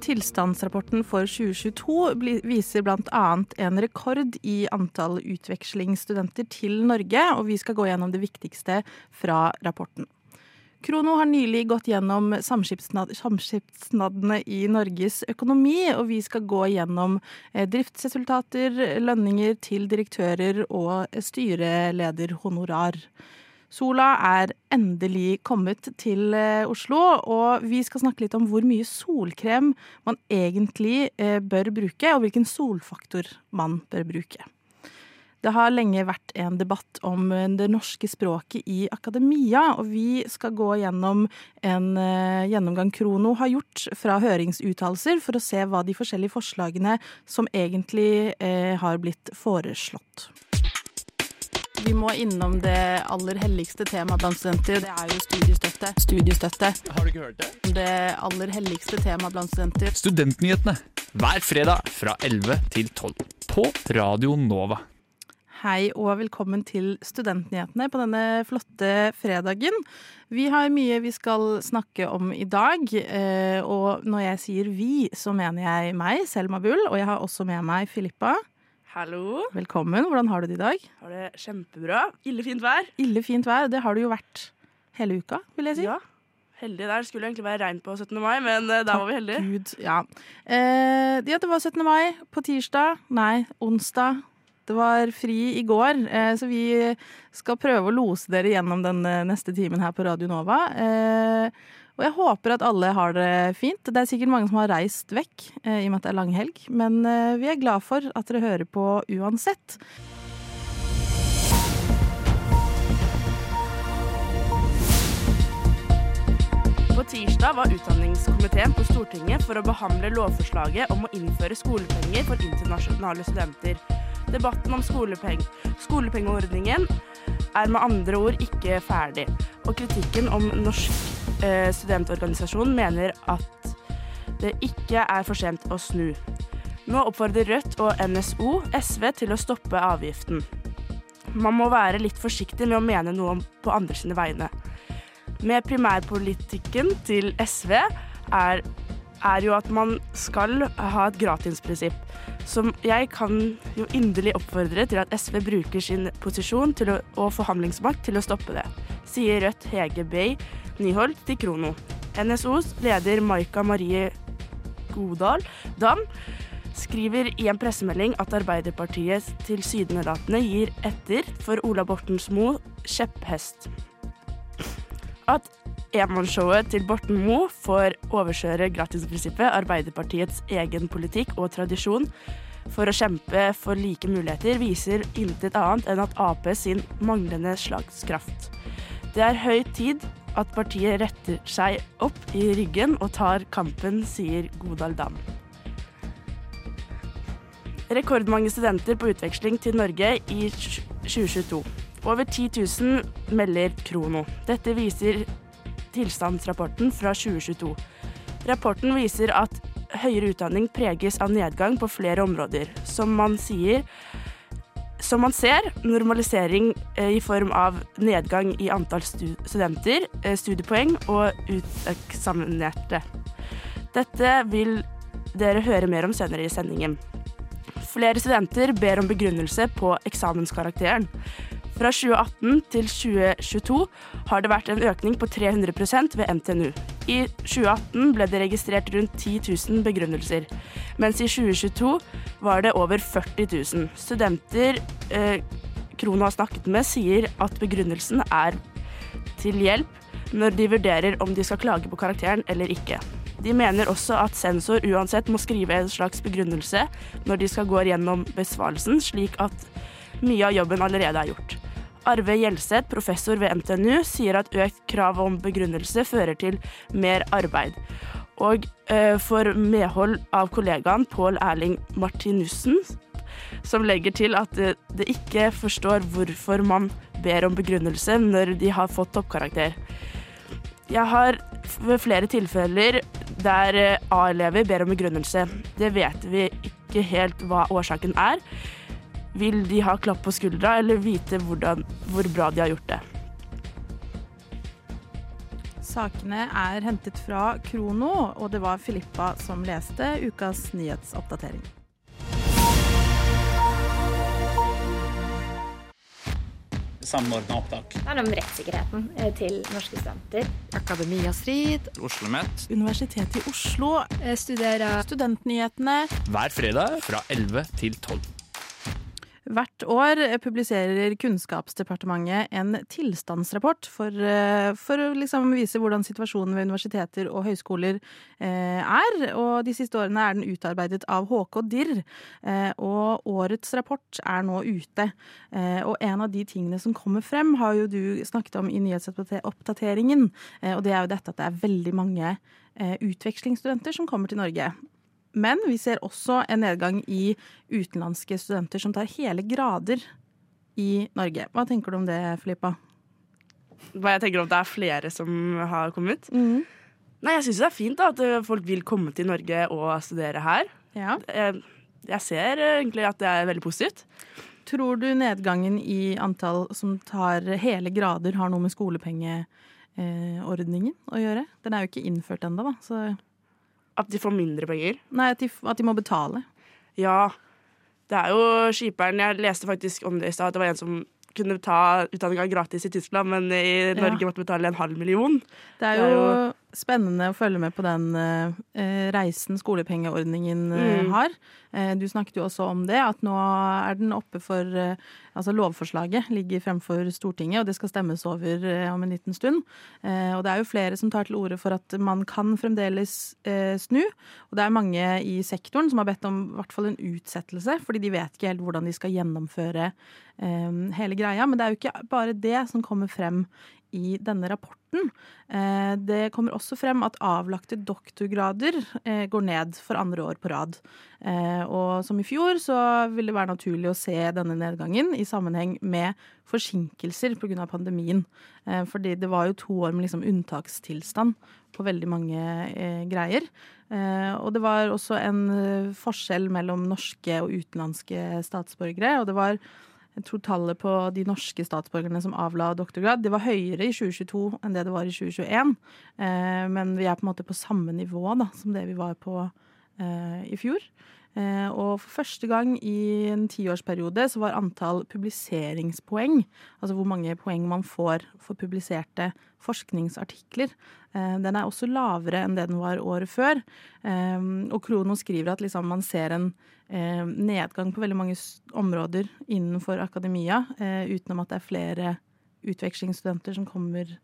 Tilstandsrapporten for 2022 bli- viser bl.a. en rekord i antall utvekslingsstudenter til Norge, og vi skal gå gjennom det viktigste fra rapporten. Krono har nylig gått gjennom samskipnadene i Norges økonomi, og vi skal gå gjennom eh, driftsresultater, lønninger til direktører og styrelederhonorar. Sola er endelig kommet til eh, Oslo, og vi skal snakke litt om hvor mye solkrem man egentlig eh, bør bruke, og hvilken solfaktor man bør bruke. Det har lenge vært en debatt om eh, det norske språket i akademia, og vi skal gå gjennom en gjennomgang Krono har gjort fra høringsuttalelser, for å se hva de forskjellige forslagene som egentlig har blitt foreslått. Vi må innom det aller helligste temaet blant studenter. Det er jo studiestøtte. Studiestøtte. Har du ikke hørt det? Det aller helligste temaet blant studenter. Studentnyhetene hver fredag fra 11 til 12 på Radio Nova. Hei og velkommen til Studentnyhetene på denne flotte fredagen. Vi har mye vi skal snakke om i dag, eh, og når jeg sier vi, så mener jeg meg, Selma Bull, og jeg har også med meg Filippa. Hallo. Velkommen. Hvordan har du det i dag? Har det kjempebra. Ille fint vær. Ille fint vær. Det har det jo vært hele uka, vil jeg si. Ja. Heldig der. Skulle egentlig være regn på 17. mai, men uh, der var vi heldige. Gud, ja. Eh, ja, det var 17. mai på tirsdag. Nei, onsdag. Det var fri i går, eh, så vi skal prøve å lose dere gjennom den neste timen her på Radio Nova. Eh, og jeg håper at alle har det fint. Det er sikkert mange som har reist vekk eh, i og med at det er langhelg, men eh, vi er glad for at dere hører på uansett. På tirsdag var utdanningskomiteen på Stortinget for å behandle lovforslaget om å innføre skolepenger for internasjonale studenter. Debatten om skolepeng skolepengeordningen er med andre ord ikke ferdig, og kritikken om Norsk studentorganisasjon mener at det ikke er for sent å snu. Nå oppfordrer Rødt og NSO SV til å stoppe avgiften. Man må være litt forsiktig med å mene noe på andre sine vegne. Med primærpolitikken til SV er, er jo at man skal ha et gratisprinsipp. Som jeg kan jo inderlig oppfordre til at SV bruker sin posisjon å, og forhandlingsmakt til å stoppe det, sier Rødt Hege Bey Nyholt til Krono. NSOs leder Maika Marie Godal Dam skriver i en pressemelding at Arbeiderpartiet tilsynelatende gir etter for Ola Bortens Moe kjepphest. At enmannsshowet til Borten Moe får overkjøre gratisprinsippet, Arbeiderpartiets egen politikk og tradisjon for å kjempe for like muligheter, viser intet annet enn at Ap sin manglende slagskraft. Det er høy tid at partiet retter seg opp i ryggen og tar kampen, sier Godal Dam. Rekordmange studenter på utveksling til Norge i 2022. Over 10 000 melder Krono. Dette viser tilstandsrapporten fra 2022. Rapporten viser at høyere utdanning preges av nedgang på flere områder. Som man sier som man ser, normalisering eh, i form av nedgang i antall studenter, eh, studiepoeng og uteksaminerte. Dette vil dere høre mer om senere i sendingen. Flere studenter ber om begrunnelse på eksamenskarakteren. Fra 2018 til 2022 har det vært en økning på 300% ved NTNU. I 2018 ble det registrert rundt 10 000 begrunnelser, mens i 2022 var det over 40 000. Studenter eh, Krono har snakket med, sier at begrunnelsen er til hjelp når de vurderer om de skal klage på karakteren eller ikke. De mener også at sensor uansett må skrive en slags begrunnelse når de skal gå gjennom besvarelsen, slik at mye av jobben allerede er gjort. Arve Gjelseth, professor ved NTNU, sier at økt krav om begrunnelse fører til mer arbeid. Og eh, får medhold av kollegaen Pål Erling Martinussen, som legger til at det, det ikke forstår hvorfor man ber om begrunnelse når de har fått toppkarakter. Jeg har ved flere tilfeller der eh, A-elever ber om begrunnelse. Det vet vi ikke helt hva årsaken er. Vil de ha klapp på skuldra eller vite hvordan, hvor bra de har gjort det? Sakene er hentet fra Krono, og det var Filippa som leste ukas nyhetsoppdatering. Samordna opptak. Det er noe om rettssikkerheten eh, til norske studenter. Akademia Strid. Oslo OsloMet Universitetet i Oslo Jeg studerer Studentnyhetene. hver fredag fra 11 til 12. Hvert år publiserer Kunnskapsdepartementet en tilstandsrapport for, eh, for å liksom vise hvordan situasjonen ved universiteter og høyskoler eh, er. Og de siste årene er den utarbeidet av HK Dirr. Eh, og årets rapport er nå ute. Og en av de tingene som kommer frem, har jo du snakket om i nyhetsoppdateringen. Og det er jo dette at det er veldig mange utvekslingsstudenter som kommer til Norge. Men vi ser også en nedgang i utenlandske studenter som tar hele grader i Norge. Hva tenker du om det, Filippa? Hva jeg tenker om det er flere som har kommet? Nei, jeg syns det er fint da, at eh, folk vil komme til Norge og studere her. Ja. Jeg, jeg ser eh, egentlig at det er veldig positivt. Tror du nedgangen i antall som tar hele grader, har noe med skolepengeordningen å gjøre? Den er jo ikke innført ennå, da. Så At de får mindre penger. nei, at de, at de må betale. Ja, det er jo skiperen Jeg leste faktisk om det i stad, at det var en som kunne ta utdanninga gratis i Tyskland, men i Norge måtte betale en halv million. Det er Det er jo, jo- spennende å følge med på den eh, reisen skolepengeordningen eh, Mm. har. Eh, du snakket jo også om det, at nå er den oppe for eh, Altså lovforslaget ligger fremfor Stortinget, og det skal stemmes over eh, om en liten stund. Eh, og det er jo flere som tar til orde for at man kan fremdeles eh, snu. Og det er mange i sektoren som har bedt om i hvert fall en utsettelse, fordi de vet ikke helt hvordan de skal gjennomføre eh, hele greia. Men det er jo ikke bare det som kommer frem i denne rapporten. Eh, Det kommer også frem at avlagte doktorgrader eh, går ned for andre år på rad. Eh, Og som i fjor så vil det være naturlig å se denne nedgangen i sammenheng med forsinkelser pga. pandemien. Fordi det var jo to år med liksom unntakstilstand på veldig mange greier. Og det var også en forskjell mellom norske og utenlandske statsborgere. Og det var jeg tror tallet på de norske statsborgerne som avla doktorgrad, det var høyere i 2022 enn det det var i 2021. Eh, men vi er på en måte på samme nivå da, som det vi var på eh, i fjor. Eh, og for første gang i en tiårsperiode så var antall publiseringspoeng, altså hvor mange poeng man får for publiserte forskningsartikler, den er også lavere enn det den var året før. Og Krono skriver at liksom man ser en eh, nedgang på veldig mange områder innenfor akademia, eh, utenom at det er flere utvekslingsstudenter som kommer,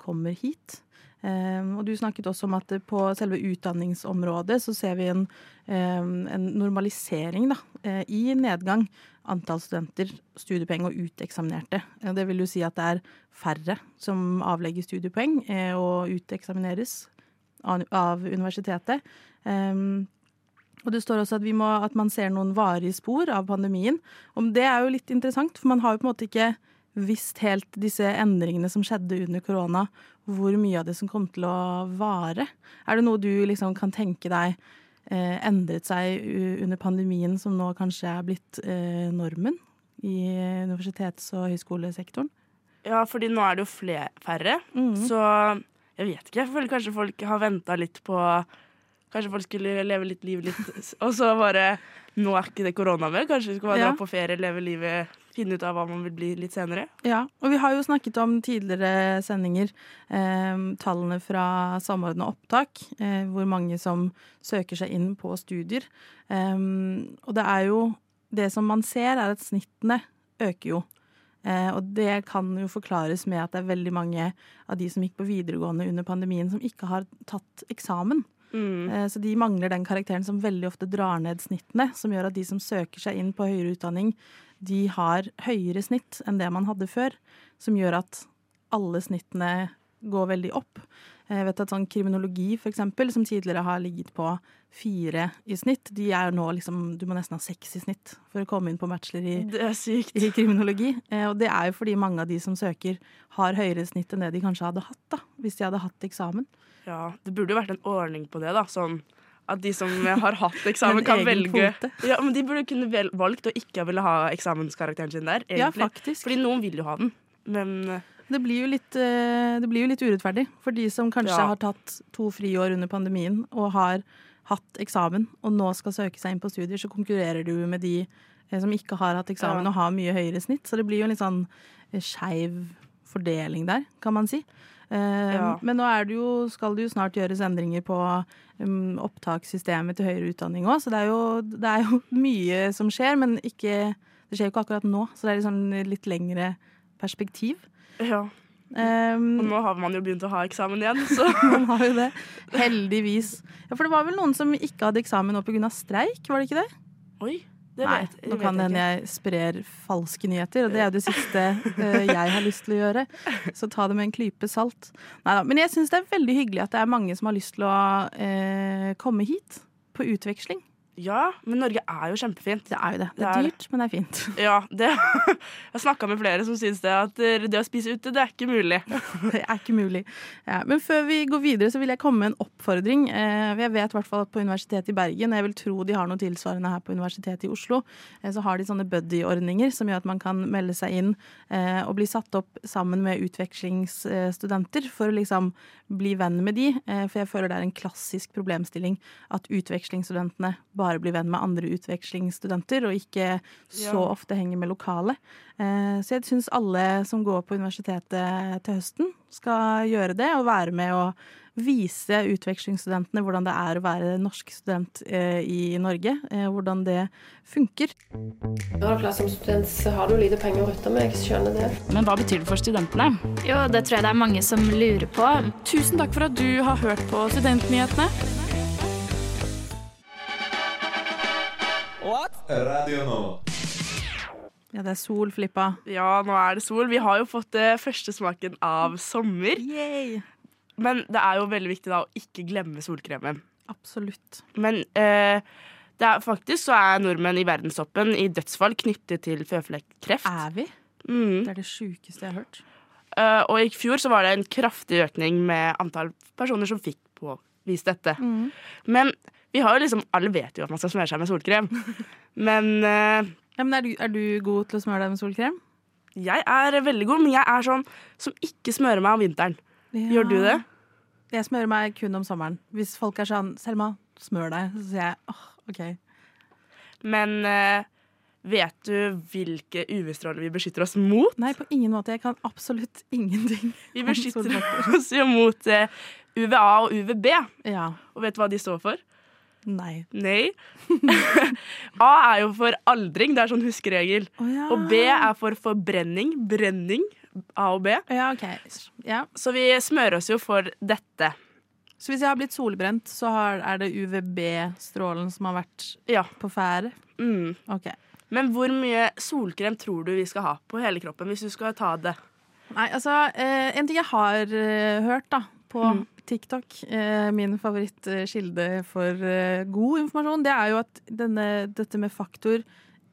kommer hit. Eh, og du snakket også om at på selve utdanningsområdet så ser vi en, eh, en normalisering da, eh, i nedgang. Antall studenter, studiepoeng og uteksaminerte. Eh, Det vil jo si at det er færre som avlegger studiepoeng og uteksamineres av, av universitetet. Um, og det står også at, vi må, at man ser noen varige spor av pandemien. Og det er jo litt interessant, for man har jo på en måte ikke visst helt disse endringene som skjedde under korona, hvor mye av det som kom til å vare. Er det noe du liksom kan tenke deg eh, endret seg under pandemien, som nå kanskje er blitt eh, normen i universitets- og høyskolesektoren? Ja, fordi nå er det jo færre, mm. så jeg vet ikke. Jeg føler kanskje folk har venta litt på Kanskje folk skulle leve litt livet litt Og så bare Nå er ikke det korona mer. Kanskje vi skal bare Ja. dra på ferie, leve livet, finne ut av hva man vil bli litt senere. Ja, og vi har jo snakket om tidligere sendinger eh, tallene fra Samordna opptak, eh, hvor mange som søker seg inn på studier. Eh, og det er jo Det som man ser, er at snittene øker jo. Eh, og det kan jo forklares med at det er veldig mange av de som gikk på videregående under pandemien, som ikke har tatt eksamen. Mm. Eh, Så de mangler den karakteren som veldig ofte drar ned snittene, som gjør at de som søker seg inn på høyere utdanning, de har høyere snitt enn det man hadde før. Som gjør at alle snittene går veldig opp. Eh, Jeg vet at sånn kriminologi, for eksempel, som tidligere har ligget på fire i snitt, de er nå liksom Du må nesten ha seks i snitt for å komme inn på bachelor i, i kriminologi. Eh, Og det er jo fordi mange av de som søker, har høyere snitt enn det de kanskje hadde hatt, da, hvis de hadde hatt eksamen. Ja, det burde jo vært en ordning på det, da. Sånn at de som har hatt eksamen, kan velge kvote. Ja, men De burde kunne vel, valgt å ikke ville ha eksamenskarakteren sin der, Ja, faktisk. Fordi noen vil jo ha den. Men eh, det blir jo litt, eh, det blir jo litt urettferdig for de som kanskje Ja. har tatt to friår under pandemien og har hatt eksamen, og nå skal søke seg inn på studier, så konkurrerer du med de eh, som ikke har hatt eksamen Ja. og har mye høyere snitt. Så det blir jo en litt sånn eh, skeiv fordeling der, kan man si. Eh, Ja. Men nå det jo, skal det jo snart gjøres endringer på um, opptakssystemet til høyere utdanning òg, så det er, jo, det er jo mye som skjer, men ikke, det skjer jo ikke akkurat nå. Så det er sånn litt lengre perspektiv. Ja. Um, Og nå har man jo begynt å ha eksamen igjen, så man har jo det. Heldigvis. Ja, for det var vel noen som ikke hadde eksamen nå pga. streik, var det ikke det? Oi. Det Nei, vet, nå kan hende jeg sprer falske nyheter, og det er jo det siste uh, jeg har lyst til å gjøre. Så ta det med en klype salt. Neida, men jeg syns det er veldig hyggelig at det er mange som har lyst til å uh, komme hit på utveksling. Ja, men Norge er jo kjempefint. Det er jo det. Det Det er er dyrt, men det er fint. Ja, det Jeg har snakka med flere som syns det, at det å spise ute, det er ikke mulig. Det er ikke mulig. Ja, men før vi går videre, så vil jeg komme med en oppfordring. Eh, jeg vet i hvert fall at på Universitetet i Bergen, og jeg vil tro de har noe tilsvarende her på Universitetet i Oslo, eh, så har de sånne buddy-ordninger som gjør at man kan melde seg inn eh, og bli satt opp sammen med utvekslingsstudenter for å liksom bli venn med de. Eh, for jeg føler det er en klassisk problemstilling at utvekslingsstudentene bare blir venn med andre utvekslingsstudenter, og ikke så Ja. ofte henger med lokale. Eh, Så jeg syns alle som går på universitetet til høsten, skal gjøre det og være med å vise utvekslingsstudentene hvordan det er å være norsk student eh, i Norge. eh, Hvordan det funker. Som student så har du lite penger å rutte med, jeg skjønner det. Men hva betyr det for studentene? Jo, det tror jeg det er mange som lurer på. Tusen takk for at du har hørt på Studentnyhetene. Radio Nova. Ja, det er sol, Flippa. Ja, nå er det sol. Vi har jo fått eh, første smaken av sommer. Yay! Men det er jo veldig viktig da å ikke glemme solkremen. Absolutt. Men eh, det er, faktisk så er nordmenn i verdenstoppen i dødsfall knyttet til føflekkreft. Er vi? Mm. Det er det sjukeste jeg har hørt. Eh, og i fjor så var det en kraftig økning med antall personer som fikk påvist dette. Mm. Men vi har jo liksom, alle vet jo at man skal smøre seg med solkrem. Men uh, Ja, men er, du, er du god til å smøre deg med solkrem? jeg er veldig god, men jeg er sånn som ikke smører meg om vinteren. Gjør du det? Jeg smører meg kun om sommeren. Hvis folk er sånn 'Selma, smør deg', så sier jeg åh, OK. Men uh, vet du hvilke UV-stråler vi beskytter oss mot? Nei, på ingen måte. Jeg kan absolutt ingenting. Vi beskytter oss jo mot eh, UVA og UVB. Ja. Og vet du hva de står for? Nei. Nei. A er jo for aldring, det er sånn huskeregel. Oh, ja. Og B er for forbrenning. Brenning. A og B. Ja, okay. Ja. Så vi smører oss jo for dette. Så hvis jeg har blitt solbrent, så har, er det UVB-strålen som har vært Ja. på ferde? Mm. Okay. Men hvor mye solkrem tror du vi skal ha på hele kroppen hvis du skal ta det? Nei, altså eh, En ting jeg har eh, hørt da på Mm. TikTok, eh, min favorittkilde for eh, god informasjon, det er jo at denne, dette med faktor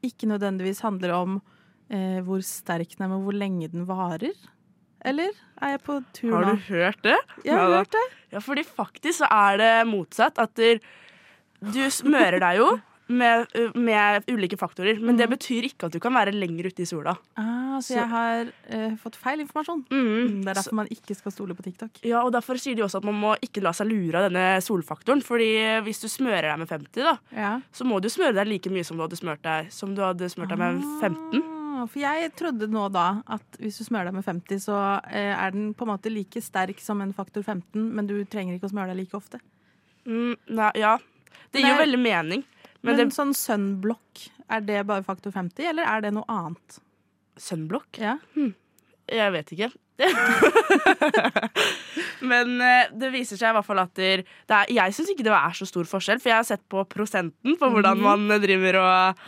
ikke nødvendigvis handler om eh, hvor sterk den er, men hvor lenge den varer. Eller er jeg på tur nå? Har du hørt det? Jeg har Ja, hørt det. Ja, fordi faktisk så er det motsatt. At du smører deg jo med, med ulike faktorer, men det betyr ikke at du kan være lenger ute i sola. Ah, så Så- jeg har uh, fått feil informasjon. Mm. Mm, Det er derfor man ikke skal stole på TikTok. Ja, og Derfor sier de også at man må ikke la seg lure av denne solfaktoren. Fordi hvis du smører deg med 50, da, Ja. så må du smøre deg like mye som du hadde smørt deg, som du hadde smørt deg med 15. Ah, For jeg trodde nå da at hvis du smører deg med 50, så eh, er den på en måte like sterk som en faktor 15, men du trenger ikke å smøre deg like ofte. Mm, nei, ja. Det gir jo veldig mening. Men, Men, det sånn sunblock, er det bare faktor 50, eller er det noe annet? Sunblock? Ja. Jeg vet ikke. Men eh, det viser seg i hvert fall at er, Jeg syns ikke det er så stor forskjell, for jeg har sett på prosenten på hvordan Mhm. man driver og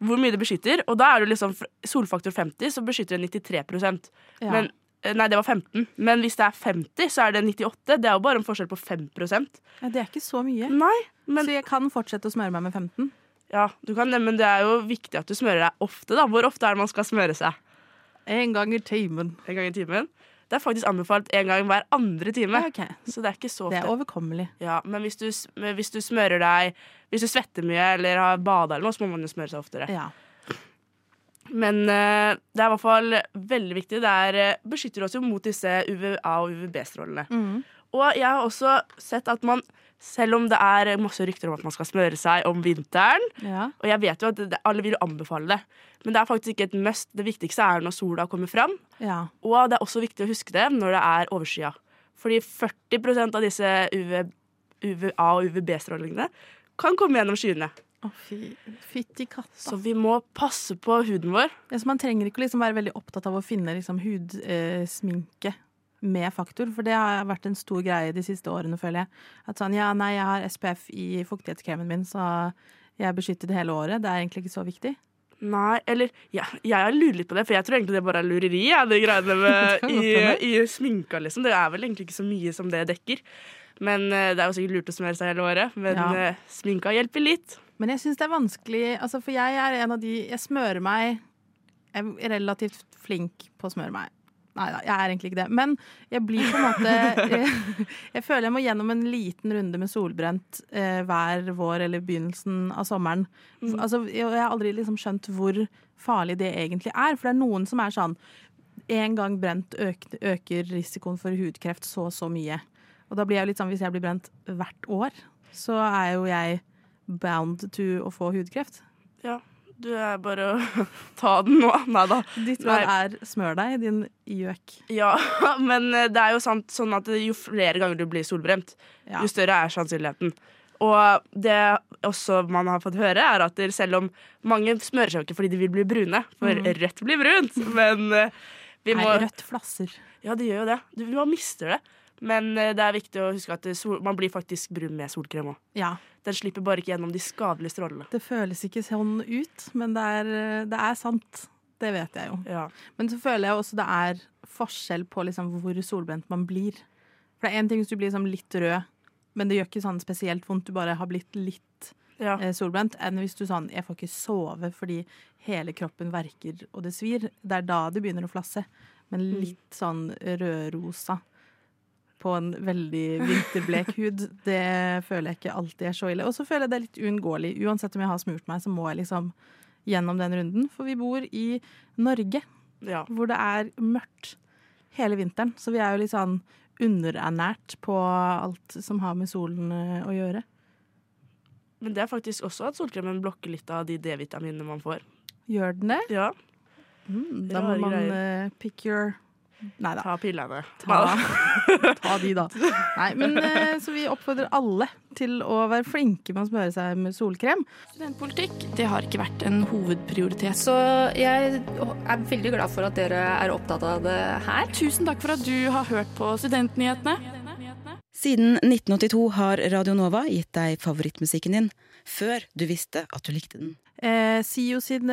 Hvor mye det beskytter. Og da er det liksom solfaktor 50, så beskytter det 93 Ja. Men, eh, Nei, det var 15. Men hvis det er 50, så er det 98. Det er jo bare en forskjell på 5 ja, det er ikke så mye. Nei, men Så jeg kan fortsette å smøre meg med 15? Ja, du kan det, men det er jo viktig at du smører deg ofte. da Hvor ofte er det man skal smøre seg? En gang i timen. En gang i timen? Det er faktisk anbefalt en gang hver andre time. Ja, ok. Så det er ikke så ofte. Det er overkommelig. Ja, men hvis du, hvis du smører deg Hvis du svetter mye eller har bada eller noe, så må man jo smøre seg oftere. Ja. Men eh, det er i hvert fall veldig viktig. Det eh, beskytter oss jo mot disse UVA- og UVB-strålene. Mm. Og jeg har også sett at man, selv om det er masse rykter om at man skal smøre seg om vinteren, Ja. og jeg vet jo at det, alle vil anbefale det, men det er faktisk ikke et must. Det viktigste er når sola kommer fram. ja. Og det er også viktig å huske det når det er overskya. Fordi 40% av disse UV, UVA- og UVB-strålingene kan komme gjennom skyene. Å, fy. Fytti katta. Så vi må passe på huden vår. Ja, så man trenger ikke liksom være veldig opptatt av å finne liksom hudsminke med faktor, for det har vært en stor greie de siste årene, føler jeg. At sånn, ja, nei, jeg har SPF i fuktighetskremen min, så jeg er beskyttet hele året. Det er egentlig ikke så viktig. Nei, eller ja, Jeg har lurt litt på det, for jeg tror egentlig det bare er lureri. Ja, de greiene med, i, i sminka, liksom. Det er vel egentlig ikke så mye som det dekker. Men eh, Det er jo sikkert lurt å smøre seg hele året, men Ja. eh, sminka hjelper litt. Men jeg syns det er vanskelig, altså, for jeg er en av de Jeg smører meg Jeg er relativt flink på å smøre meg. Nei da, jeg er egentlig ikke det. Men jeg blir på en måte Jeg, jeg føler jeg må gjennom en liten runde med solbrent eh, hver vår eller begynnelsen av sommeren. Mm. Altså, jeg, jeg har aldri liksom skjønt hvor farlig det egentlig er. For det er noen som er sånn En gang brent øker, øker risikoen for hudkreft så og så mye. Og da blir jeg litt sånn, hvis jeg blir brent hvert år, så er jo jeg bound to å få hudkreft. Ja, du er bare å ta den nå. Nei da. Ditt råd er smør deg, din gjøk. Ja, men eh, det er jo sant sånn at jo flere ganger du blir solbrent, Ja. jo større er sannsynligheten. Og det også man har fått høre, er at selv om mange smører seg ikke fordi de vil bli brune, for rødt blir brunt, men eh, vi må Nei, rødt flasser. Ja, det gjør jo det. Du, man mister det. Men eh, det er viktig å huske at sol, man blir faktisk brun med solkrem òg. Ja, Den slipper bare ikke gjennom de skadelige strålene. det føles ikke sånn ut, men det er, det er sant. Det vet jeg jo. Ja. Men så føler jeg også det er forskjell på liksom hvor solbrent man blir. For det er én ting hvis du blir liksom litt rød, men det gjør ikke sånn spesielt vondt. Du bare har blitt litt Ja. eh, solbrent. Enn hvis du sånn Jeg får ikke sove fordi hele kroppen verker og det svir. Det er da det begynner å flasse. Men litt sånn rødrosa på en veldig vinterblek hud, det føler jeg ikke alltid er så ille. Og så føler jeg det er litt uunngåelig. Uansett om jeg har smurt meg, så må jeg liksom gjennom den runden. For vi bor i Norge, ja. hvor det er mørkt hele vinteren. Så vi er jo litt sånn underernært på alt som har med solen eh, å gjøre. Men det er faktisk også at solkremen blokker litt av de D-vitaminene man får. Gjør den det? Ja, Mm, da må man eh, pick your Nei da. ta pillene. Ta, ta de, da. Nei, men eh, Så vi oppfordrer alle til å være flinke med å smøre seg med solkrem. Studentpolitikk det har ikke vært en hovedprioritet. Så jeg er veldig glad for at dere er opptatt av det her. Tusen takk for at du har hørt på Studentnyhetene. Siden 1982 har Radio Nova gitt deg favorittmusikken din, før du visste at du likte den. Eh, SIO sin,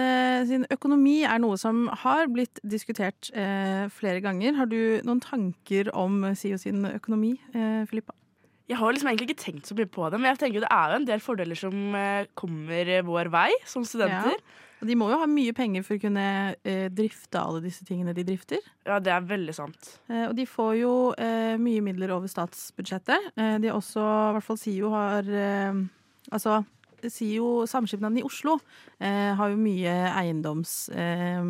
sin økonomi er noe som har blitt diskutert eh, flere ganger. Har du noen tanker om SIO sin økonomi, eh, Filippa? Jeg har liksom egentlig ikke tenkt så mye på det, men jeg tenker det er jo en del fordeler som eh, kommer vår vei som studenter. Og De må jo ha mye penger for å kunne eh, drifte alle disse tingene de drifter. Ja, det er veldig sant. Eh, og de får jo mye midler over statsbudsjettet. De har også, i hvert fall SIO har eh, Altså, jo Samskipnaden i Oslo, eh, har jo mye eiendoms... Eh,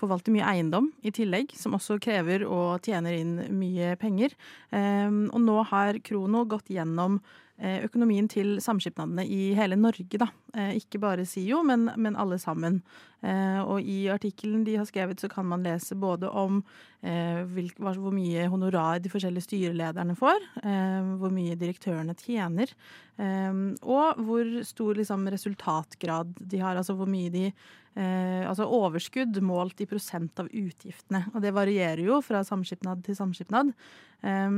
forvalter mye eiendom i tillegg, som også krever og tjener inn mye penger. Eh, og nå har Krono gått gjennom økonomien til samskipnadene i hele Norge, da. Eh, ikke bare SIO, men, men alle sammen. Eh, og i artikkelen de har skrevet, så kan man lese både om eh, hvor mye honorar de forskjellige styrelederne får, eh, hvor mye direktørene tjener, eh, og hvor stor liksom, resultatgrad de har, altså hvor mye de eh, Altså overskudd målt i prosent av utgiftene. Og det varierer jo fra samskipnad til samskipnad. Eh,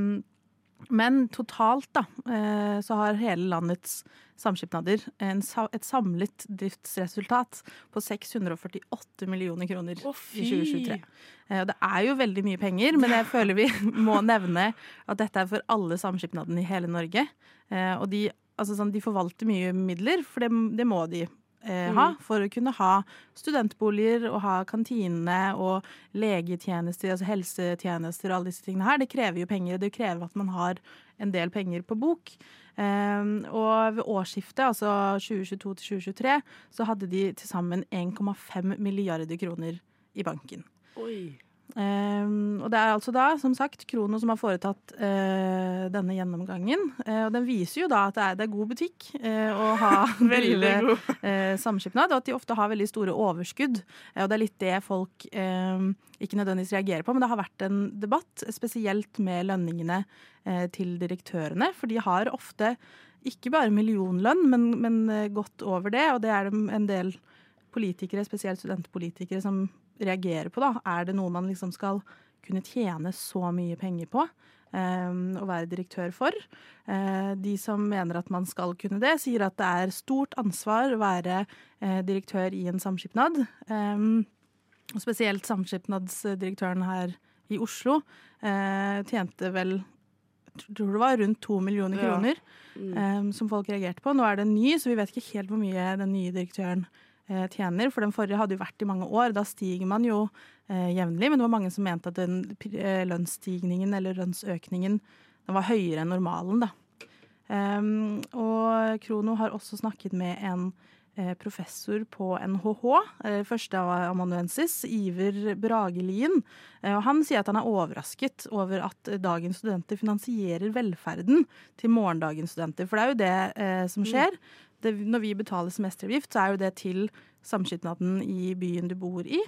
men totalt da, eh, så har hele landets samskipnader en, et samlet driftsresultat på 648 millioner kroner oh, i 2023. fy! Eh, Det er jo veldig mye penger, men jeg føler vi må nevne at dette er for alle samskipnadene i hele Norge. Eh, Og de, altså sånn, de forvalter mye midler, for det, det må de eh, Mm. ha for å kunne ha studentboliger og ha kantinene og legetjenester, altså helsetjenester og alle disse tingene her. Det krever jo penger, og det krever at man har en del penger på bok. Um, og ved årsskiftet, altså 2022 til 2023, så hadde de til sammen 1,5 milliarder kroner i banken. Oi. Um, og det er altså da, som sagt, Krono som har foretatt eh, denne gjennomgangen. Eh, og den viser jo da at det er, det er god butikk eh, å ha Veldig god. eh, samskipnad, og at de ofte har veldig store overskudd. Og det er litt det folk eh, ikke nødvendigvis reagerer på, men det har vært en debatt, spesielt med lønningene eh, til direktørene. For de har ofte ikke bare millionlønn, men, men godt over det, og det er det en del politikere, spesielt studentpolitikere, som reagerer på. da. Er det noe man liksom skal kunne tjene så mye penger på? Um, å være direktør for. Eh, de som mener at man skal kunne det, sier at det er stort ansvar å være eh, direktør i en samskipnad. Um, spesielt samskipnadsdirektøren her i Oslo eh, tjente vel tror det var rundt to millioner Ja. kroner Mm. um, som folk reagerte på. Nå er det en ny, så vi vet ikke helt hvor mye den nye direktøren tjener. For den forrige hadde jo vært i mange år. Da stiger man jo eh, jevnlig. Men det var mange som mente at den eh, lønnsstigningen eller lønnsøkningen den var høyere enn normalen. da. Um, og Krono har også snakket med en eh, professor på NHH, eh, førsteamanuensis, Iver Bragelien. Eh, og han sier at han er overrasket over at eh, dagens studenter finansierer velferden til morgendagens studenter. For det er jo det eh, som skjer. Det, når vi betaler semesteravgift, så er jo det til samskipnaden i byen du bor i.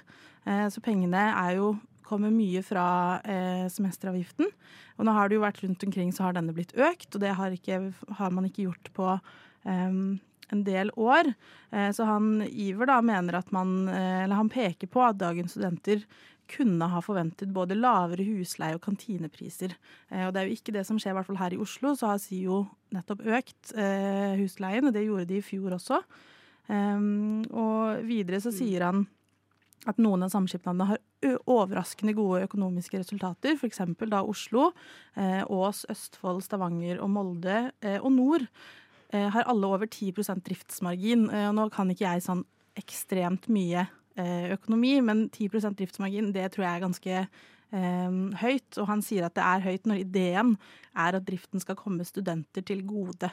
Eh, så pengene er jo kommer mye fra eh, semesteravgiften. Og nå har det jo vært rundt omkring, så har denne blitt økt, og det har, ikke, har man ikke gjort på eh, en del år. Eh, så han Iver da mener at man eh, Eller han peker på at dagens studenter kunne ha forventet både lavere husleie og kantinepriser. Eh, og det er jo ikke det som skjer, i hvert fall her i Oslo. Så har SIO nettopp økt eh, husleien, og det gjorde de i fjor også. Um, og videre så sier han at noen av samskipnadene har overraskende gode økonomiske resultater, f.eks. da Oslo, eh, Ås, Østfold, Stavanger og Molde og Nord har alle over 10 driftsmargin. Og nå kan ikke jeg sånn ekstremt mye økonomi, men 10% driftsmargin det tror jeg er ganske eh, høyt. Og han sier at det er høyt når ideen er at driften skal komme studenter til gode.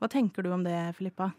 Hva tenker du om det, Filippa?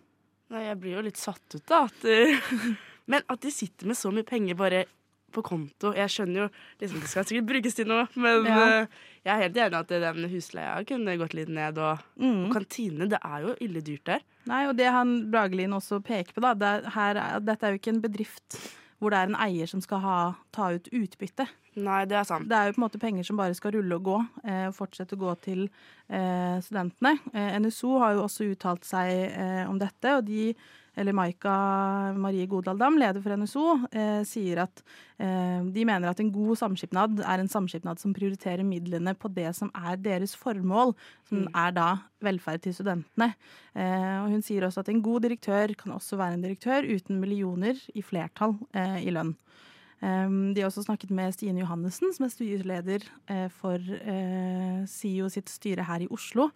Nei, jeg blir jo litt satt ut, da. At, eh, men at de sitter med så mye penger bare på konto Jeg skjønner jo liksom det skal sikkert brukes til noe, men Ja. uh, jeg er helt enig at den husleia kunne gått litt ned. Og, Mm. og kantinene, det er jo ille dyrt der. Nei, og det han Bragelin også peker på, da, det er, her, er- dette er jo ikke en bedrift hvor det er en eier som skal ha, ta ut utbytte. Nei, det er sant. Det er jo på en måte penger som bare skal rulle og gå, eh, og fortsette å gå til eh, studentene. Eh, NSO har jo også uttalt seg eh, om dette, og de eller Maika Marie Godal Dam, leder for NSO, eh, sier at eh, de mener at en god samskipnad er en samskipnad som prioriterer midlene på det som er deres formål, som er da velferd til studentene. Eh, og hun sier også at en god direktør kan også være en direktør uten millioner i flertall eh, i lønn. Um, de har også snakket med Stine Johannessen, som er styreleder eh, for eh, SIO sitt styre her i Oslo.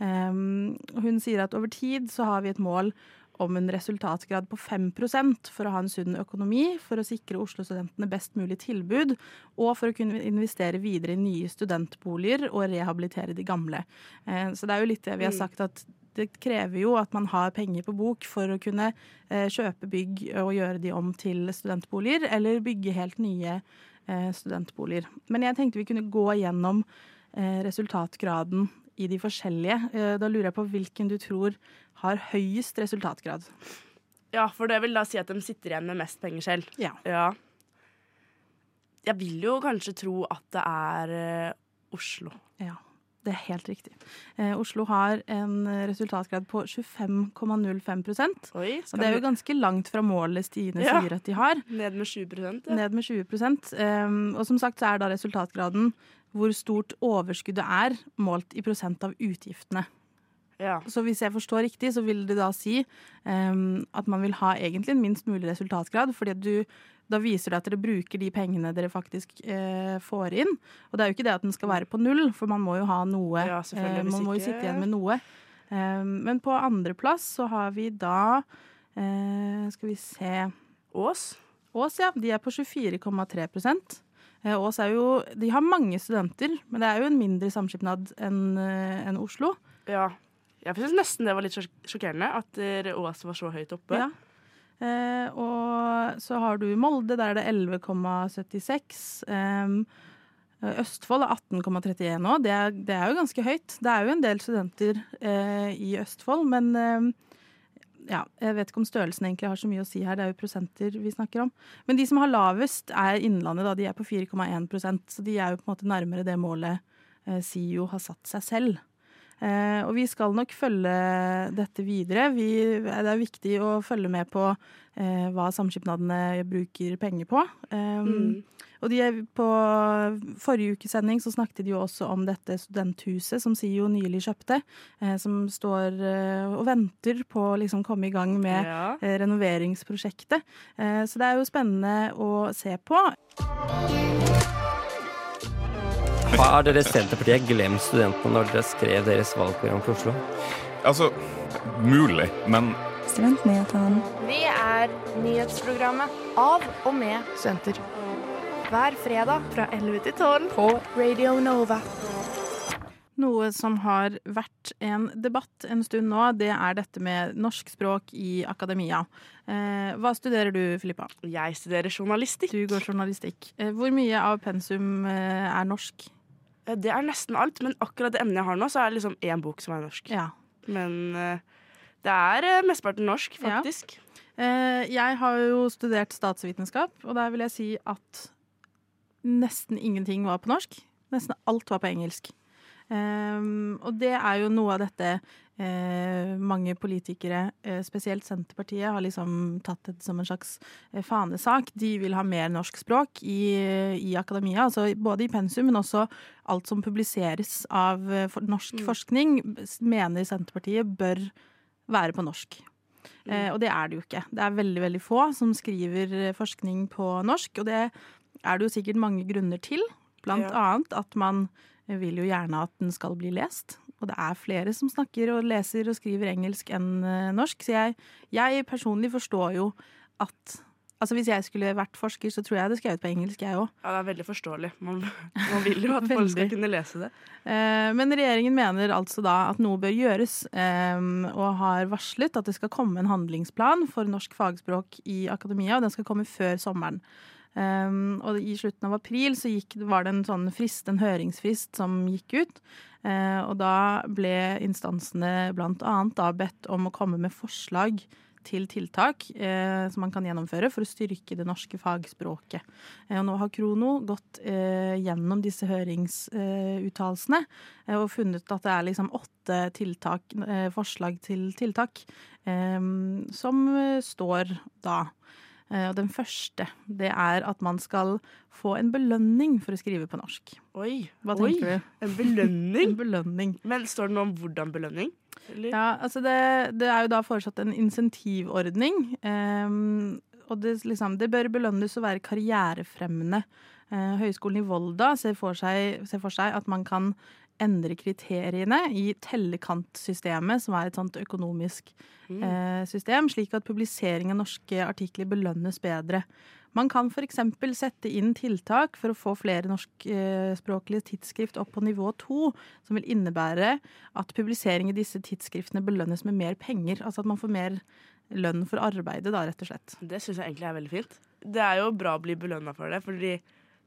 Hun sier at over tid så har vi et mål om en resultatgrad på 5% for å ha en sunn økonomi, for å sikre Oslo-studentene best mulig tilbud, og for å kunne investere videre i nye studentboliger og rehabilitere de gamle. Eh, så det er jo litt det vi har Mm. sagt at det krever jo at man har penger på bok for å kunne eh, kjøpe bygg og gjøre de om til studentboliger, eller bygge helt nye eh, studentboliger. Men jeg tenkte vi kunne gå gjennom eh, resultatgraden i de forskjellige. Eh, da lurer jeg på hvilken du tror har høyest resultatgrad. Ja, for det vil da si at de sitter igjen med mest penger selv. Ja. Ja. Jeg vil jo kanskje tro at det er eh, Oslo. Ja, det er helt riktig. Eh, Oslo har en resultatgrad på 25,05 Oi, Og det er jo ganske langt fra målet Stine Ja. sier at de har. Ned med 20 ja. Ned med 20 eh, Og som sagt så er da resultatgraden hvor stort overskuddet er, målt i prosent av utgiftene. Ja. Så hvis jeg forstår riktig, så vil det da si um, at man vil ha egentlig en minst mulig resultatgrad, fordi du da viser det at dere bruker de pengene dere faktisk eh, får inn. Og det er jo ikke det at den skal være på null, for man må jo ha noe. Ja, eh, man må jo sitte igjen med noe. Eh, men på andreplass så har vi da Eh, skal vi se Ås? Ås, ja. De er på 24,3 eh, Ås er jo De har mange studenter, men det er jo en mindre samskipnad enn en Oslo. Ja. Jeg syns nesten det var litt sjokkerende at eh, Ås var så høyt oppe. Ja. Eh, og så har du Molde, der er det 11,76. Eh, Østfold er 18,31 nå. Det det er jo ganske høyt. Det er jo en del studenter eh, i Østfold, men eh, ja, jeg vet ikke om størrelsen egentlig har så mye å si her. Det er jo prosenter vi snakker om. Men de som har lavest, er Innlandet. da, De er på 4,1% så de er jo på en måte nærmere det målet eh, SIO har satt seg selv. Eh, og vi skal nok følge dette videre. Vi, det er viktig å følge med på eh, hva samskipnadene bruker penger på. Um, Mm. Og de er på forrige ukes sending så snakket de jo også om dette studenthuset som SIO nylig kjøpte, eh, som står eh, og venter på å liksom komme i gang med Ja. eh, renoveringsprosjektet. Eh, så det er jo spennende å se på. Har dere Senterpartiet glemt studentene når dere skrev deres valgprogram for Oslo? Altså, mulig, men Studentnyhetene. Vi er nyhetsprogrammet av og med studenter. Hver fredag fra 11 til 12 på Radio Nova. Noe som har vært en debatt en stund nå, det er dette med norsk språk i akademia. Eh, hva studerer du, Filippa? Jeg studerer journalistikk. Du går journalistikk. Eh, hvor mye av pensum eh, er norsk? Det er nesten alt, men akkurat det emnet jeg har nå, så er det liksom én bok som er norsk. Ja. Men det er mesteparten norsk, Ja. faktisk. Eh, jeg har jo studert statsvitenskap, og der vil jeg si at nesten ingenting var på norsk. Nesten alt var på engelsk. Um, og det er jo noe av dette eh, mange politikere, eh, spesielt Senterpartiet, har liksom tatt det som en slags eh, fanesak. De vil ha mer norsk språk i, i akademia, altså både i pensum, men også alt som publiseres av eh, for, norsk forskning, mener Senterpartiet bør være på norsk. Eh, og det er det jo ikke. Det er veldig veldig få som skriver eh, forskning på norsk, og det er det jo sikkert mange grunner til. Blant Ja. annet at man vil jo gjerne at den skal bli lest. Og det er flere som snakker og leser og skriver engelsk enn eh, norsk. Så jeg, jeg personlig forstår jo at Altså Hvis jeg skulle vært forsker, så tror jeg det skrevet på engelsk, jeg òg. Ja, det er veldig forståelig. Man, man vil jo at folk skal kunne lese det. Eh, Men regjeringen mener altså da at noe bør gjøres, eh, og har varslet at det skal komme en handlingsplan for norsk fagspråk i akademia, og den skal komme før sommeren. Um, og i slutten av april så gikk, var det en sånn frist, en høringsfrist som gikk ut. Uh, og da ble instansene annet bedt om å komme med forslag til tiltak eh, som man kan gjennomføre for å styrke det norske fagspråket. Eh, og nå har Krono gått gjennom disse høringsuttalelsene og funnet at det er liksom åtte tiltak, forslag til tiltak eh, som står da. Eh, Og den første det er at man skal få en belønning for å skrive på norsk. Oi, Hva oi, tenker du? En belønning? En belønning. Men står det noe om hvordan belønning? Eller? Ja, altså det, det er jo da foreslått en insentivordning. Um, og det, liksom, det bør belønnes å være karrierefremmende. Uh, Høgskolen i Volda ser for, seg, ser for seg at man kan endre kriteriene i tellekantsystemet, som er et sånt økonomisk eh, system, slik at publisering av norske artikler belønnes bedre. Man kan f.eks. sette inn tiltak for å få flere norskspråklige tidsskrift opp på nivå to, som vil innebære at publisering i disse tidsskriftene belønnes med mer penger. Altså at man får mer lønn for arbeidet, da, rett og slett. Det syns jeg egentlig er veldig fint. Det er jo bra å bli belønna for det, fordi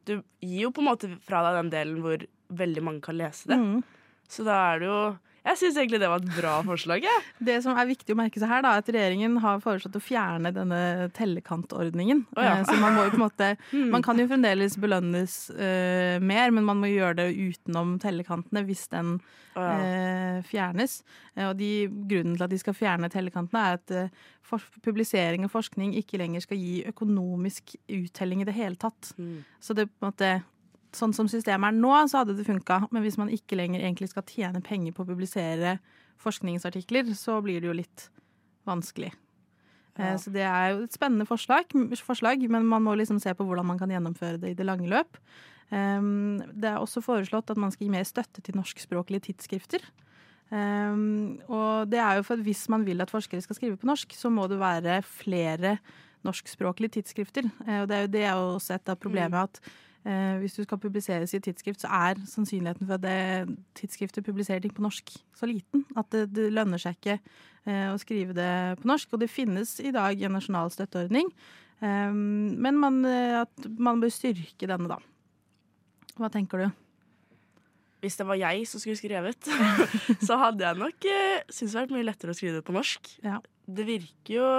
du gir jo på en måte fra deg den delen hvor veldig mange kan lese det. Mm. Så da er det jo Jeg syns egentlig det var et bra forslag, Ja. Det som er viktig å merke seg her, da, er at regjeringen har foreslått å fjerne denne tellekantordningen. Oh, ja. Eh, Så man må jo på en måte mm. Man kan jo fremdeles belønnes uh, mer, men man må gjøre det utenom tellekantene hvis den oh, ja. uh, fjernes. Uh, og de, grunnen til at de skal fjerne tellekantene, er at publisering og forskning ikke lenger skal gi økonomisk uttelling i det hele tatt. Mm. Så det på en måte Sånn som systemet er nå, så hadde det funka. Men hvis man ikke lenger egentlig skal tjene penger på å publisere forskningsartikler, så blir det jo litt vanskelig. Eh, Ja. Så det er jo et spennende forslag, forslag, men man må liksom se på hvordan man kan gjennomføre det i det lange løp. Um, Det er også foreslått at man skal gi mer støtte til norskspråklige tidsskrifter. Um, og det er jo for at hvis man vil at forskere skal skrive på norsk, så må det være flere norskspråklige tidsskrifter. Uh, og det er jo det er også et av problemet at uh, hvis du skal publiseres i et tidsskrift, så er sannsynligheten for at det tidsskriftet publiserer ting på norsk så liten at det, det lønner seg ikke eh, å skrive det på norsk. Og det finnes i dag en nasjonal støtteordning, eh, men man, at man bør styrke denne, da. Hva tenker du? Hvis det var jeg som skulle skrevet, så hadde jeg nok eh, syntes det vært mye lettere å skrive det på norsk. Ja. Det virker jo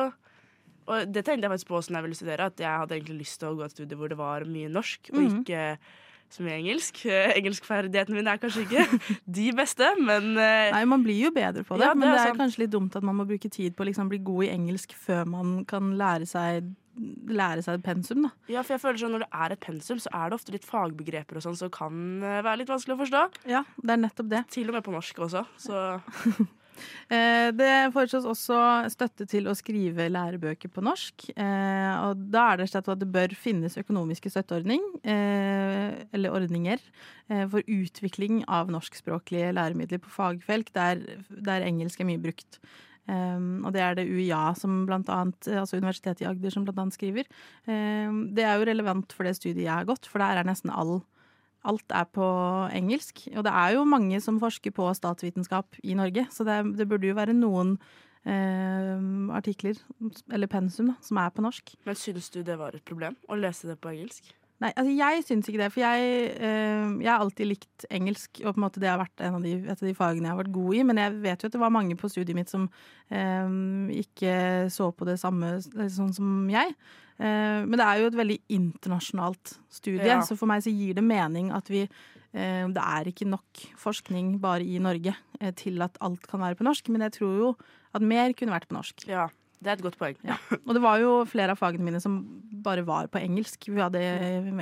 Og det tenkte jeg faktisk på åssen jeg ville studere, at jeg hadde egentlig lyst til å gå et studie hvor det var mye norsk, og Mhm. ikke så mye engelsk. Engelskferdighetene mine er kanskje ikke de beste, men eh, Nei, man blir jo bedre på det, Ja, det men det er sant. kanskje litt dumt at man må bruke tid på å liksom bli god i engelsk før man kan lære seg, lære seg et pensum, da. Ja, for jeg føler sånn Når det er et pensum, så er det ofte litt fagbegreper og sånn som kan eh, være litt vanskelig å forstå. Ja, det er nettopp det. Til og med på norsk også. Så Det foreslås også støtte til å skrive lærebøker på norsk. Eh, og da er det slett at det bør finnes økonomiske støtteordning, eh, eller ordninger, eh, for utvikling av norskspråklige læremidler på fagfelt der, der engelsk er mye brukt. Um, og det er det UiA, som blant annet, altså Universitetet i Agder, som blant annet skriver. Um, det er jo relevant for det studiet jeg har gått, for der er nesten all Alt er på engelsk. Og det er jo mange som forsker på statsvitenskap i Norge, så det, det burde jo være noen eh, artikler, eller pensum, da, som er på norsk. Men syns du det var et problem å lese det på engelsk? Nei, altså jeg syns ikke det, for jeg, øh, jeg har alltid likt engelsk, og på en måte det har vært en av de, et av de fagene jeg har vært god i. Men jeg vet jo at det var mange på studiet mitt som øh, ikke så på det samme sånn som jeg. Uh, men det er jo et veldig internasjonalt studie, Ja. så for meg så gir det mening at vi uh, Det er ikke nok forskning bare i Norge uh, til at alt kan være på norsk, men jeg tror jo at mer kunne vært på norsk. Ja, det er et godt poeng. Og det var jo flere av fagene mine som bare var på engelsk. Vi hadde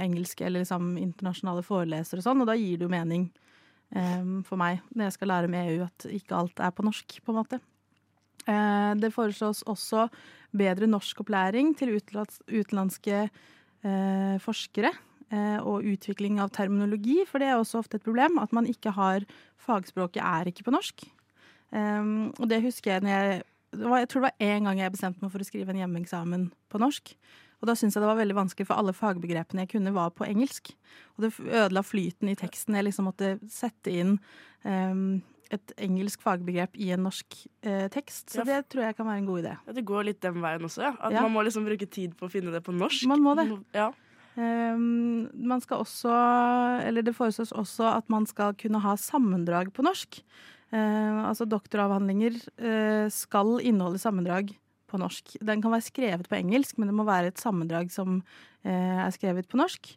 engelske eller liksom internasjonale forelesere og sånn, og da gir det jo mening um, for meg når jeg skal lære med EU at ikke alt er på norsk, på en måte. Uh, det foreslås også bedre norskopplæring til utenlands, utenlandske uh, forskere. Uh, Og utvikling av terminologi, for det er også ofte et problem at man ikke har Fagspråket er ikke på norsk. Um, og det husker jeg når jeg var, Jeg tror det var én gang jeg bestemte meg for å skrive en hjemmeeksamen på norsk. Og da syntes jeg det var veldig vanskelig, for alle fagbegrepene jeg kunne, var på engelsk. Og det ødela flyten i teksten. Jeg liksom måtte sette inn um, et engelsk fagbegrep i en norsk eh, tekst. Så Ja. det tror jeg kan være en god idé. Ja, det går litt den veien også, ja. At Ja. man må liksom bruke tid på å finne det på norsk. Man må det. Ja. Um, man skal også, eller det foreslås også at man skal kunne ha sammendrag på norsk. Eh, altså doktoravhandlinger eh, skal inneholde sammendrag på norsk. Den kan være skrevet på engelsk, men det må være et sammendrag som eh, er skrevet på norsk.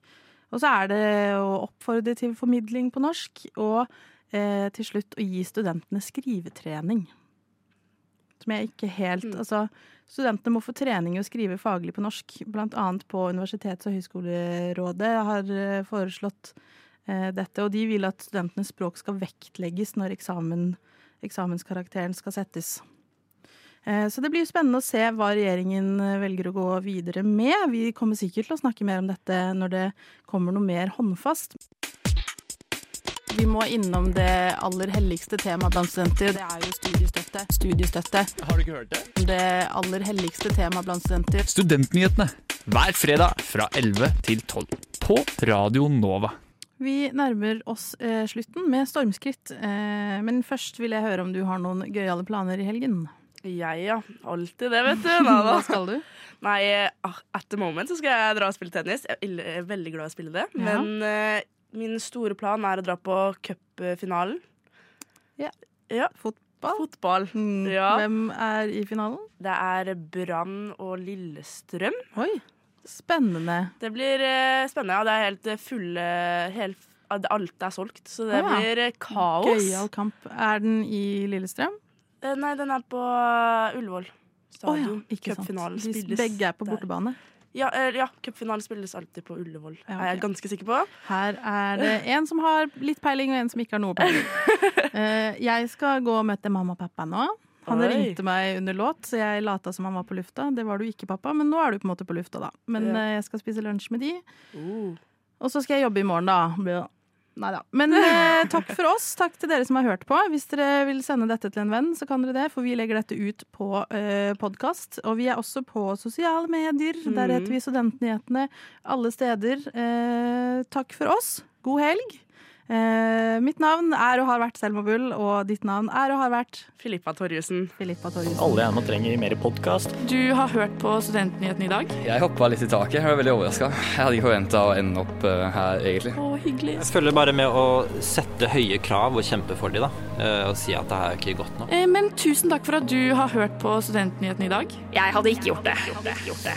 Og så er det å oppfordre til formidling på norsk, og eh, til slutt å gi studentene skrivetrening. Som jeg ikke helt Altså, studentene må få trening i å skrive faglig på norsk. Blant annet på Universitets- og høyskolerådet har foreslått dette. Og de vil at studentenes språk skal vektlegges når eksamen, eksamenskarakteren skal settes. Eh, Så det blir jo spennende å se hva regjeringen eh, velger å gå videre med. Vi kommer sikkert til å snakke mer om dette når det kommer noe mer håndfast. Vi må innom det aller helligste temaet blant studenter. Det er jo studiestøtte. Studiestøtte. Har du ikke hørt det? Det aller helligste temaet blant studenter. Studentnyhetene hver fredag fra 11 til 12 på Radio Nova. Vi nærmer oss eh, slutten med stormskritt. Eh, men først vil jeg høre om du har noen gøyale planer i helgen. Jeg, ja. Alltid det, vet du. Hva skal du? Nei, ah, at the moment så skal jeg dra og spille tennis. Jeg er veldig glad i å spille det. Ja. Men eh, min store plan er å dra på cupfinalen. Ja. ja. Fotball? Fotball. Ja. Hvem er i finalen? Det er Brann og Lillestrøm. Oi, spennende. Det blir eh, spennende. Ja, det er helt eh, fulle helt, Alt er solgt, så det Å ja. blir eh, kaos. Gøyal kamp. Er den i Lillestrøm? Eh, Nei, den er på eh, Ullevål Å ja, stadion. ikke sant. Cupfinalen De spilles begge er på der. bortebane. Ja, eh, ja cupfinalen spilles alltid på Ullevål. Ja, Er jeg ganske sikker på. Her er det en som har litt peiling, og en som ikke har noe peiling. Eh, jeg skal gå og møte mamma og pappa nå. Han Oi. ringte meg under låt, så jeg lata som han var på lufta. Det var du ikke, pappa, men nå er du på en måte på lufta, da. Men Ja. eh, jeg skal spise lunsj med de. Uh. Og så skal jeg jobbe i morgen, da. Nei da. Men eh, takk for oss. Takk til dere som har hørt på. Hvis dere vil sende dette til en venn, så kan dere det, for vi legger dette ut på eh, podkast. Og vi er også på sosiale medier. Der Mm. heter vi Studentnyhetene alle steder. Eh, takk for oss. God helg. Eh, mitt navn er og har vært Selma Bull, og ditt navn er og har vært Filippa Torjussen. Filippa Torjussen. Alle gjerne trenger mer podkast. Du har hørt på Studentnyhetene i dag? Jeg hoppa litt i taket. Jeg var veldig overraska. Jeg hadde ikke forventa å ende opp eh, her, egentlig. Å, hyggelig. Jeg følger bare med å sette høye krav og kjempe for dem, da. Eh, Og si at det her er ikke godt nok. Eh, Men tusen takk for at du har hørt på Studentnyhetene i dag. Jeg hadde ikke gjort det. Gjort det. Gjort det.